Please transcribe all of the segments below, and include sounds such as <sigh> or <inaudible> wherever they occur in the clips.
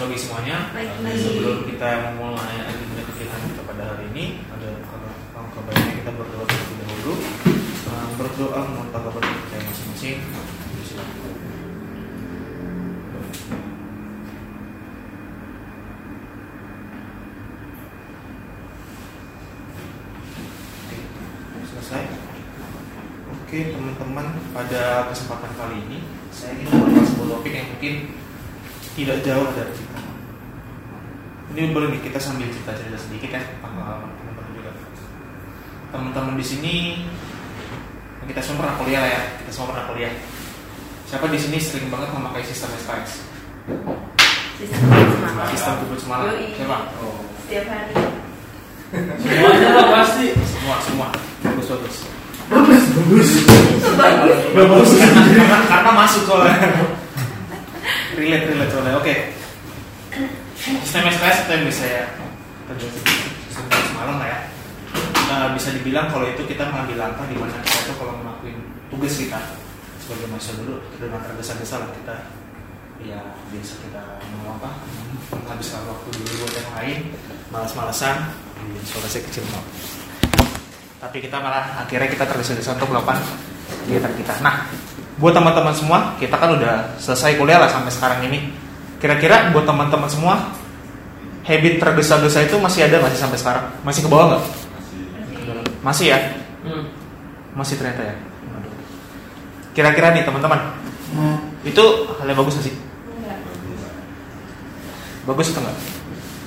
Pagi semuanya. Baik, pagi. Sebelum kita memulai agenda kegiatan kita pada hari ini, ada langkah baiknya kita berdoa terlebih dahulu. Eh, Berdoa meminta kabar kita masing-masing. Selesai. Oke teman-teman, pada kesempatan kali ini saya ingin membahas sebuah topik yang mungkin tidak jauh dari kita. Ini boleh nih kita sambil cerita-cerita sedikit ya pengalaman teman-teman juga. Teman-teman di sini kita semua pernah kuliah lah ya, kita semua pernah kuliah. Siapa di sini sering banget memakai sistem SKS? Sistem semangat. Sistem kubus semalam. Yoi. Siapa? Oh. Setiap hari. Semuanya lah pasti. Semua, semua. Bagus, bagus. Bagus. karena, <laughs> karena masuk soalnya. Relate, relate soalnya. Oke. Sistem SKS itu yang bisa ya terjadi semalam lah ya. Nah, bisa dibilang kalau itu kita mengambil langkah di mana kita itu kalau ngelakuin tugas kita sebagai mahasiswa dulu dengan tergesa-gesa lah kita ya biasa kita mau apa menghabiskan waktu dulu buat yang lain malas-malasan di suara saya kecil mau tapi kita malah akhirnya kita tergesa-gesa untuk melakukan kegiatan kita nah buat teman-teman semua kita kan udah selesai kuliah lah sampai sekarang ini. Kira-kira buat teman-teman semua habit tergesa-gesa itu masih ada nggak sih sampai sekarang? Masih ke bawah nggak? Masih. Ya? Hmm. masih ternyata ya? Kira-kira nih teman-teman itu hal yang bagus nggak sih? Enggak. bagus atau enggak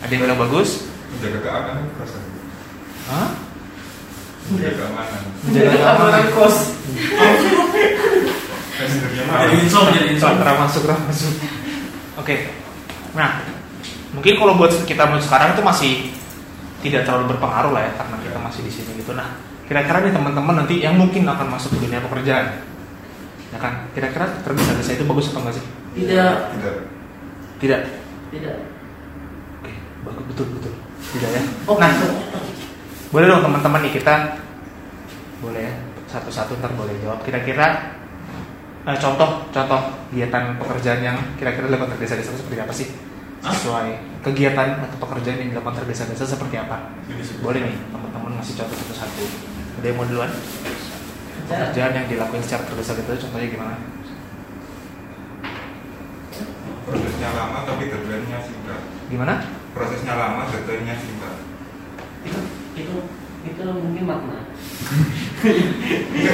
ada yang bilang bagus? Menjaga keamanan perasaan Hah? menjaga keamanan. Menjaga keamanan. kos. Jadi insom, jadi insom. Masuk, ramah masuk. Oke. Nah, mungkin kalau buat kita buat sekarang itu masih tidak terlalu berpengaruh lah ya karena kita masih di sini gitu. Nah, kira-kira nih teman-teman nanti yang mungkin akan masuk ke dunia pekerjaan, ya kan? Kira-kira tergesa-gesa itu bagus atau enggak sih? Tidak, tidak Tidak. tidak. Oke, bagus betul betul. Tidak ya. Oh, nah, nah. boleh dong teman-teman nih kita boleh ya satu-satu ntar boleh jawab. Kira-kira eh, contoh contoh kegiatan pekerjaan yang kira-kira dilakukan tergesa-gesa seperti apa sih? Sesuai kegiatan atau pekerjaan yang dilakukan tergesa-gesa seperti apa? Boleh nih teman-teman ngasih contoh satu-satu. Ada yang mau duluan? Pekerjaan yang dilakukan secara tergesa-gesa contohnya gimana? prosesnya lama tapi deadline-nya singkat Gimana? prosesnya lama deadline-nya singkat Itu, itu, itu mungkin makna.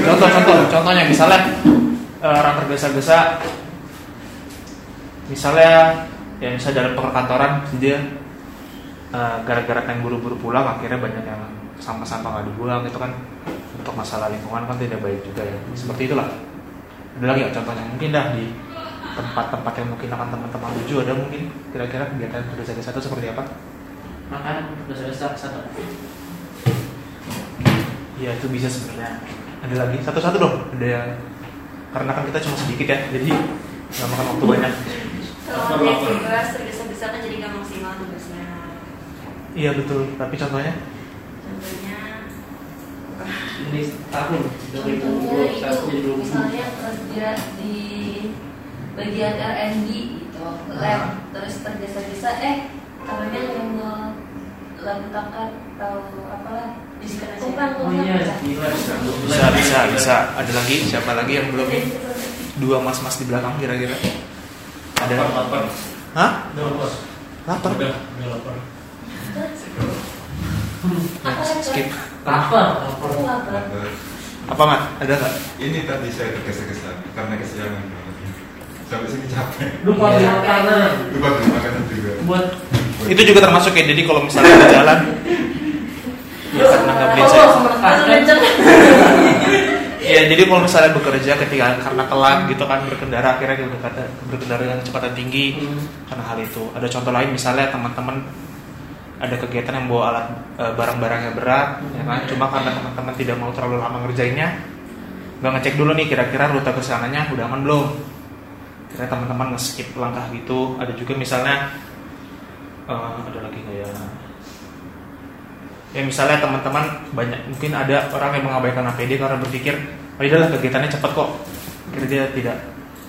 Contoh-contoh, contohnya misalnya orang tergesa-gesa, misalnya ya misalnya dalam perkantoran dia eh, gara-gara pengen buru-buru pulang akhirnya banyak yang sampah-sampah nggak dibuang itu kan untuk masalah lingkungan kan tidak baik juga ya seperti itulah ada lagi nggak contohnya mungkin dah di tempat-tempat yang mungkin akan teman-teman tuju ada mungkin kira-kira kegiatan tergesa-gesa itu seperti apa? Makan besar-besar satu. Iya itu bisa sebenarnya. Ada lagi satu-satu dong. Ada yang karena kan kita cuma sedikit ya, jadi nggak makan waktu banyak. Kalau dia tugas tergesa-gesa kan jadi nggak maksimal tugasnya. Iya betul. Tapi contohnya Contohnya, Ini tahun Contohnya 2021 itu jadi 2020. misalnya kerja di bagian R&D gitu, lab, terus tergesa-gesa, eh tahunya yang melakukan atau apalah Oh iya, bisa bisa bisa. Ada lagi siapa lagi yang belum nih? Dua mas-mas di belakang kira-kira. Ada? lapar. Hah? Lapar. Lapar? Skip. Lapar. Apa mat? Ada nggak? Ini tadi saya tergesa-gesa karena kesiangan. Sampai sini capek. Lupa beli makanan. Lupa beli makanan juga. Buat Itu juga termasuk ya. Jadi kalau misalnya di jalan, ya karena nggak beli saya. Ya jadi kalau misalnya bekerja ketika karena telat gitu kan berkendara akhirnya berkendara, berkendara dengan kecepatan tinggi Hmm. karena hal itu. Ada contoh lain misalnya teman-teman ada kegiatan yang bawa alat e, barang-barang yang berat, ya kan? Cuma karena teman-teman tidak mau terlalu lama ngerjainnya, nggak ngecek dulu nih kira-kira rute ke sananya udah aman belum. Kira teman-teman nge-skip langkah gitu. Ada juga misalnya e, ada lagi nggak ya? Ya misalnya teman-teman banyak mungkin ada orang yang mengabaikan APD karena berpikir oh udahlah kegiatannya cepat kok. Dia tidak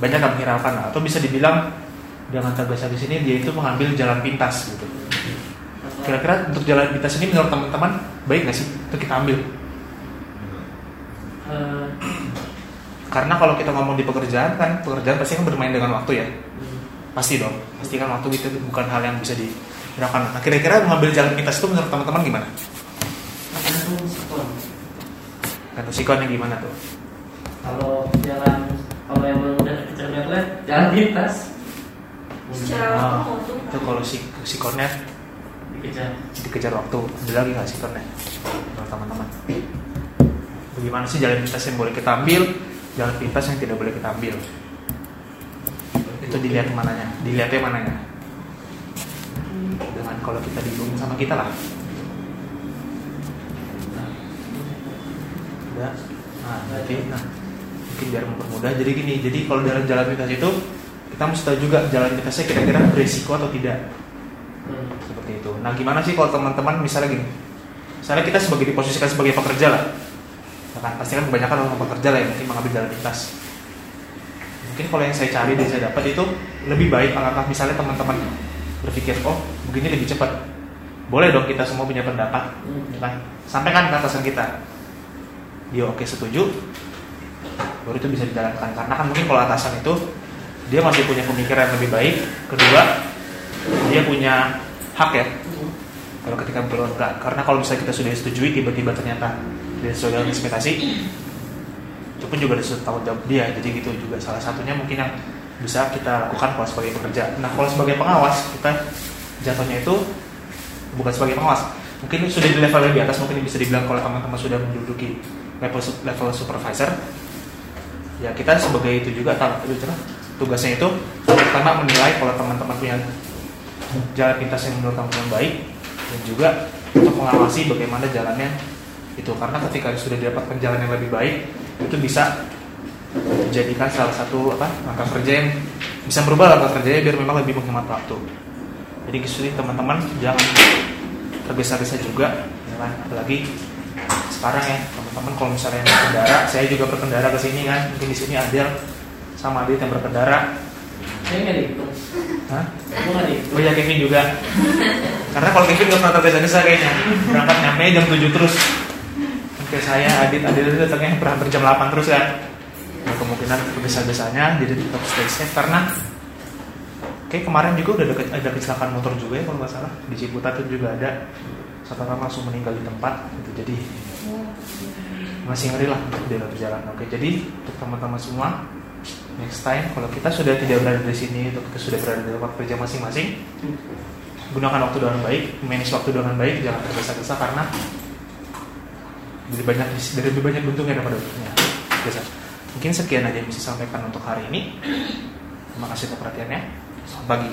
banyak yang menghiraukan atau bisa dibilang dengan tergesa di sini dia itu mengambil jalan pintas gitu. Kira-kira untuk jalan pintas ini menurut teman-teman baik nggak sih untuk kita ambil? Eh, Karena kalau kita ngomong di pekerjaan kan pekerjaan pasti kan bermain dengan waktu ya. Pasti dong. Pasti kan waktu itu bukan hal yang bisa dihiraukan. Nah kira-kira mengambil jalan pintas itu menurut teman-teman gimana? Tergantung sektor. Kata sikonnya gimana tuh? Kalau jalan kalau emang udah deadline, jalan lintas Secara Ah, waktu itu kalau si sikonnya dikejar. dikejar waktu ada lagi nggak sikonnya menurut teman-teman bagaimana sih jalan pintas yang boleh kita ambil jalan pintas yang tidak boleh kita ambil itu dilihat mananya. Dilihatnya mananya. Dengan kalau kita dihubungin sama kita lah. Udah nah berarti nah mungkin biar mempermudah. Jadi gini jadi kalau dalam jalan pintas itu kita mesti tahu juga jalan pintasnya kira-kira berisiko atau tidak. Seperti itu. Nah, gimana sih kalau teman-teman misalnya gini, misalnya kita sebagai diposisikan sebagai pekerja lah, kan pasti kan kebanyakan orang pekerja lah yang mungkin mengambil jalan pintas. Mungkin kalau yang saya cari dan saya dapat itu lebih baik alangkah misalnya teman-teman berpikir, oh begini lebih cepat. Boleh dong kita semua punya pendapat, Hmm. ya kan? Sampaikan ke atasan kita. Dia oke setuju, baru itu bisa dijalankan. Karena kan mungkin kalau atasan itu dia masih punya pemikiran yang lebih baik. Kedua, dia punya hak ya kalau ketika belum enggak karena kalau misalnya kita sudah disetujui tiba-tiba ternyata tidak sesuai dengan ekspektasi itu pun juga ada tanggung jawab dia. Jadi gitu juga. Salah satunya mungkin yang bisa kita lakukan kalau sebagai pekerja. Nah kalau sebagai pengawas kita jatuhnya itu bukan sebagai pengawas. Mungkin sudah di level lebih atas mungkin bisa dibilang kalau teman-teman sudah menduduki level level supervisor ya kita sebagai itu juga tugasnya itu pertama menilai kalau teman-teman punya jalan pintas yang menurut teman-teman baik dan juga untuk mengawasi bagaimana jalannya itu. Karena ketika sudah didapatkan jalan yang lebih baik itu bisa dijadikan salah satu apa langkah kerja yang bisa merubah langkah kerjanya biar memang lebih menghemat waktu jadi kesulitan teman-teman jangan tergesa-gesa juga ya kan? apalagi sekarang ya teman-teman kalau misalnya yang berkendara saya juga berkendara ke sini kan mungkin di sini Adel sama Adit yang berkendara Saya nggak dihitung. Hah? Nggak. Oh iya Kevin juga Karena kalau Kevin gak pernah tergesa-gesa kayaknya Berangkat nyampe jam 7 terus saya Adit. Adit itu datangnya hampir jam 8 terus kan nah, Kemungkinan tergesa-gesanya Jadi tetap stay safe karena Kayak kemarin juga udah ada, ada kecelakaan motor juga ya kalau nggak salah. Di Ciputat itu juga ada. Satu orang langsung meninggal di tempat gitu. Jadi masih ngeri lah untuk dalam perjalanan Oke jadi untuk teman-teman semua Next time kalau kita sudah tidak berada di sini Atau kita sudah berada di tempat kerja masing-masing gunakan waktu dengan baik, manage waktu dengan baik, jangan tergesa-gesa karena dari banyak dari lebih banyak untungnya daripada untungnya. Biasa. Mungkin sekian aja yang bisa sampaikan untuk hari ini. Terima kasih atas perhatiannya. Selamat pagi.